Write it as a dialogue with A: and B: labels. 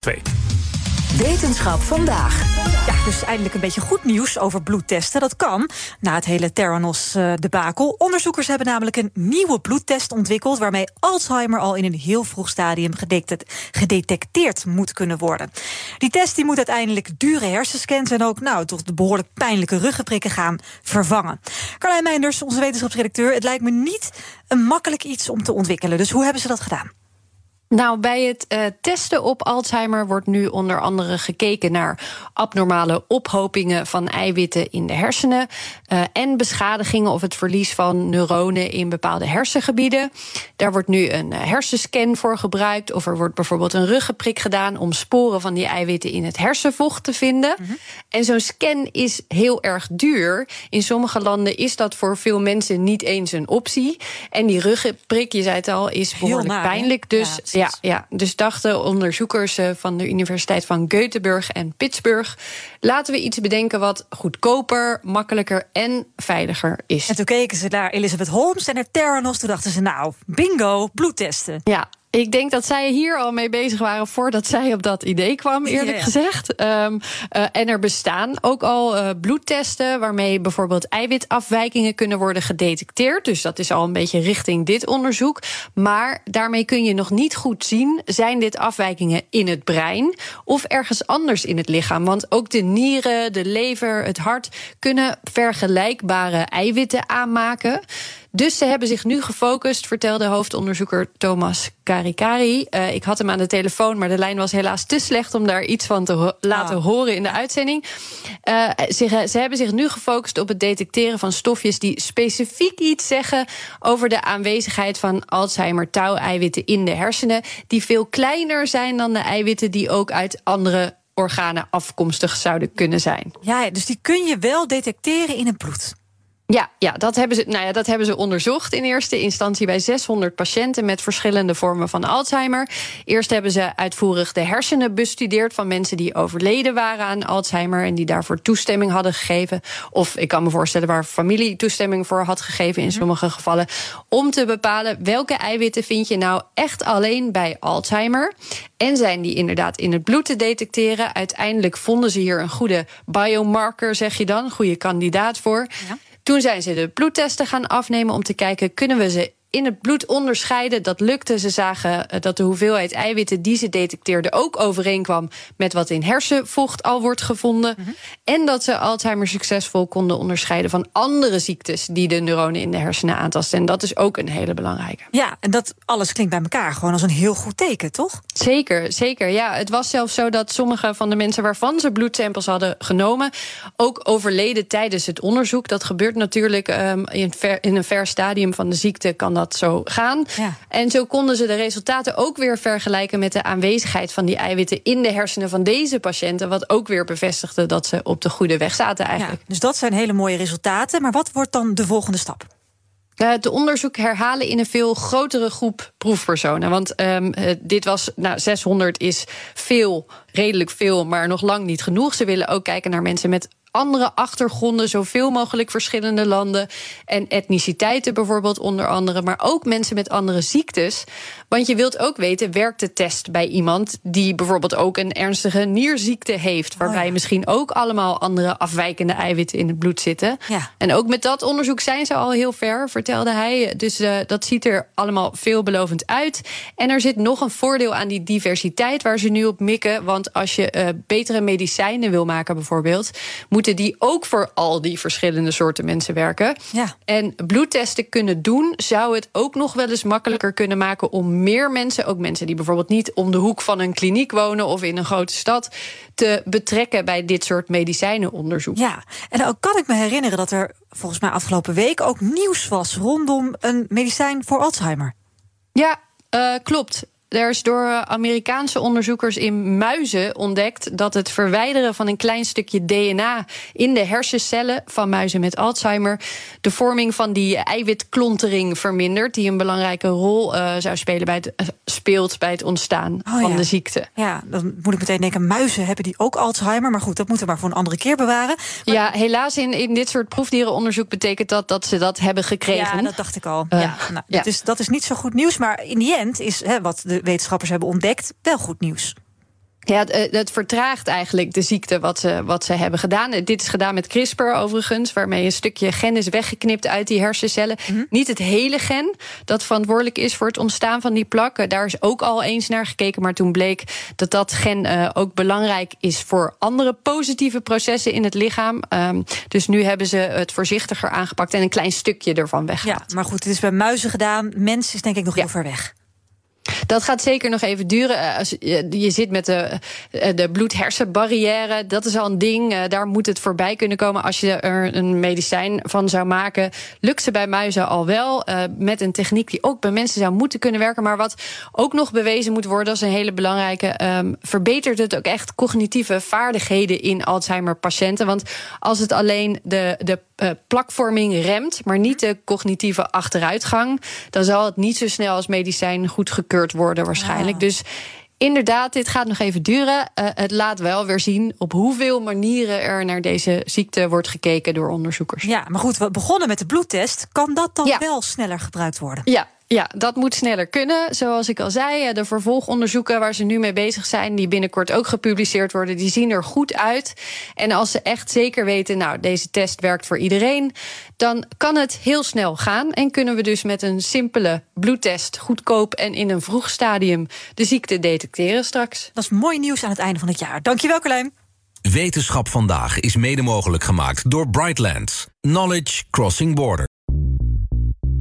A: 2.
B: Wetenschap vandaag. Ja, dus eindelijk een beetje goed nieuws over bloedtesten. Dat kan na het hele Theranos-debakel. Onderzoekers hebben namelijk een nieuwe bloedtest ontwikkeld... waarmee Alzheimer al in een heel vroeg stadium gedetecteerd moet kunnen worden. Die test die moet uiteindelijk dure hersenscans... en ook nou, toch de behoorlijk pijnlijke ruggenprikken gaan vervangen. Carlijn Meinders, onze wetenschapsredacteur... het lijkt me niet een makkelijk iets om te ontwikkelen. Dus hoe hebben ze dat gedaan?
C: Nou, bij het uh, testen op Alzheimer wordt nu onder andere gekeken naar abnormale ophopingen van eiwitten in de hersenen uh, en beschadigingen of het verlies van neuronen in bepaalde hersengebieden. Daar wordt nu een uh, hersenscan voor gebruikt, of er wordt bijvoorbeeld een ruggenprik gedaan om sporen van die eiwitten in het hersenvocht te vinden. Mm -hmm. En zo'n scan is heel erg duur. In sommige landen is dat voor veel mensen niet eens een optie. En die ruggenprik, je zei het al, is behoorlijk naar, pijnlijk. Dus ja, ja, ja, dus dachten onderzoekers eh, van de Universiteit van Göteborg en Pittsburgh. Laten we iets bedenken wat goedkoper, makkelijker en veiliger is.
B: En toen keken ze naar Elizabeth Holmes en naar Theranos. Toen dachten ze, nou, bingo, bloedtesten.
C: Ja, ik denk dat zij hier al mee bezig waren voordat zij op dat idee kwam, eerlijk gezegd. Um, uh, en er bestaan ook al uh, bloedtesten waarmee bijvoorbeeld eiwitafwijkingen kunnen worden gedetecteerd. Dus dat is al een beetje richting dit onderzoek. Maar daarmee kun je nog niet goed zien: zijn dit afwijkingen in het brein of ergens anders in het lichaam? Want ook de nieren, de lever, het hart kunnen vergelijkbare eiwitten aanmaken. Dus ze hebben zich nu gefocust, vertelde hoofdonderzoeker Thomas Karikari. Uh, ik had hem aan de telefoon, maar de lijn was helaas te slecht om daar iets van te ho laten ah. horen in de uitzending. Uh, ze, ze hebben zich nu gefocust op het detecteren van stofjes die specifiek iets zeggen over de aanwezigheid van Alzheimer-touw-eiwitten in de hersenen, die veel kleiner zijn dan de eiwitten die ook uit andere organen afkomstig zouden kunnen zijn.
B: Ja, dus die kun je wel detecteren in het bloed.
C: Ja, ja, dat hebben ze, nou ja, dat hebben ze onderzocht in eerste instantie bij 600 patiënten met verschillende vormen van Alzheimer. Eerst hebben ze uitvoerig de hersenen bestudeerd van mensen die overleden waren aan Alzheimer en die daarvoor toestemming hadden gegeven. Of ik kan me voorstellen waar familie toestemming voor had gegeven in sommige gevallen. Om te bepalen welke eiwitten vind je nou echt alleen bij Alzheimer. En zijn die inderdaad in het bloed te detecteren. Uiteindelijk vonden ze hier een goede biomarker, zeg je dan, goede kandidaat voor. Ja. Toen zijn ze de bloedtesten gaan afnemen om te kijken: kunnen we ze in het bloed onderscheiden. Dat lukte. Ze zagen dat de hoeveelheid eiwitten die ze detecteerden ook overeenkwam met wat in hersenvocht al wordt gevonden. Mm -hmm. En dat ze Alzheimer succesvol konden onderscheiden van andere ziektes die de neuronen in de hersenen aantasten. En dat is ook een hele belangrijke.
B: Ja, en dat alles klinkt bij elkaar gewoon als een heel goed teken, toch?
C: Zeker, zeker. Ja, het was zelfs zo dat sommige van de mensen waarvan ze bloedsamples hadden genomen, ook overleden tijdens het onderzoek. Dat gebeurt natuurlijk um, in, ver, in een ver stadium van de ziekte kan dat zo gaan. Ja. En zo konden ze de resultaten ook weer vergelijken met de aanwezigheid van die eiwitten in de hersenen van deze patiënten. Wat ook weer bevestigde dat ze op de goede weg zaten eigenlijk.
B: Ja, dus dat zijn hele mooie resultaten. Maar wat wordt dan de volgende stap?
C: Het onderzoek herhalen in een veel grotere groep proefpersonen. Want um, dit was, nou, 600 is veel, redelijk veel, maar nog lang niet genoeg. Ze willen ook kijken naar mensen met andere achtergronden, zoveel mogelijk verschillende landen en etniciteiten bijvoorbeeld onder andere, maar ook mensen met andere ziektes. Want je wilt ook weten, werkt de test bij iemand die bijvoorbeeld ook een ernstige nierziekte heeft, waarbij oh ja. misschien ook allemaal andere afwijkende eiwitten in het bloed zitten.
B: Ja.
C: En ook met dat onderzoek zijn ze al heel ver, vertelde hij. Dus uh, dat ziet er allemaal veelbelovend uit. En er zit nog een voordeel aan die diversiteit waar ze nu op mikken. Want als je uh, betere medicijnen wil maken, bijvoorbeeld, moeten die ook voor al die verschillende soorten mensen werken.
B: Ja.
C: En bloedtesten kunnen doen, zou het ook nog wel eens makkelijker kunnen maken om meer mensen, ook mensen die bijvoorbeeld niet om de hoek van een kliniek wonen of in een grote stad, te betrekken bij dit soort medicijnenonderzoek.
B: Ja, en dan kan ik me herinneren dat er volgens mij afgelopen week ook nieuws was rondom een medicijn voor Alzheimer.
C: Ja, uh, klopt. Er is door Amerikaanse onderzoekers in muizen ontdekt dat het verwijderen van een klein stukje DNA in de hersencellen van muizen met Alzheimer de vorming van die eiwitklontering vermindert, die een belangrijke rol uh, zou spelen bij het, uh, speelt bij het ontstaan
B: Oh,
C: van
B: ja.
C: de ziekte.
B: Ja, dan moet ik meteen denken, muizen hebben die ook Alzheimer. Maar goed, dat moeten we maar voor een andere keer bewaren.
C: Ja, helaas in, in dit soort proefdierenonderzoek betekent dat dat ze dat hebben gekregen.
B: Ja, dat dacht ik al.
C: Eh,
B: ja, nou,
C: ja.
B: Is, dat is niet zo goed nieuws. Maar in die end is hè, wat de wetenschappers hebben ontdekt wel goed nieuws.
C: Ja, het, eh, het vertraagt eigenlijk de ziekte wat ze, wat ze hebben gedaan. Eh, Dit is gedaan met CRISPR overigens, waarmee een stukje gen is weggeknipt uit die hersencellen. Niet het hele gen dat verantwoordelijk is voor het ontstaan van die plak. Eh, Daar is ook al eens naar gekeken, maar toen bleek dat dat gen ook belangrijk is voor andere positieve processen in het lichaam. Ehm, dus nu hebben ze het voorzichtiger aangepakt en een klein stukje ervan weggehaald.
B: Ja, maar goed, het is bij muizen gedaan. Mens is denk ik nog heel ver weg.
C: Dat gaat zeker nog even duren. Eh, Als je, zit met de, eh, de bloed-hersenbarrière. Dat is al een ding. Eh, Daar moet het voorbij kunnen komen. Als je er een medicijn van zou maken. Lukt ze bij muizen al wel. met een techniek die ook bij mensen zou moeten kunnen werken. Maar wat ook nog bewezen moet worden. Is een hele belangrijke. ehm, verbetert het ook echt cognitieve vaardigheden in Alzheimer-patiënten. Want als het alleen de, de plakvorming remt. maar niet de cognitieve achteruitgang. dan zal het niet zo snel als medicijn goedgekeurd worden, waarschijnlijk.
B: Ah.
C: Dus. Inderdaad, dit gaat nog even duren. Eh, het laat wel weer zien op hoeveel manieren er naar deze ziekte wordt gekeken door onderzoekers.
B: Ja, maar goed, we begonnen met de bloedtest. Kan dat dan
C: Ja.
B: wel sneller gebruikt worden?
C: Ja, ja, dat moet sneller kunnen. Zoals ik al zei, eh, de vervolgonderzoeken waar ze nu mee bezig zijn, die binnenkort ook gepubliceerd worden, die zien er goed uit. En als ze echt zeker weten, nou, deze test werkt voor iedereen, dan kan het heel snel gaan. En kunnen we dus met een simpele bloedtest goedkoop en in een vroeg stadium de ziekte detecteren straks.
B: Dat is mooi nieuws aan het einde van het jaar. Dankjewel, Carlijn.
D: Wetenschap vandaag is mede mogelijk gemaakt door Brightlands. Knowledge Crossing Border.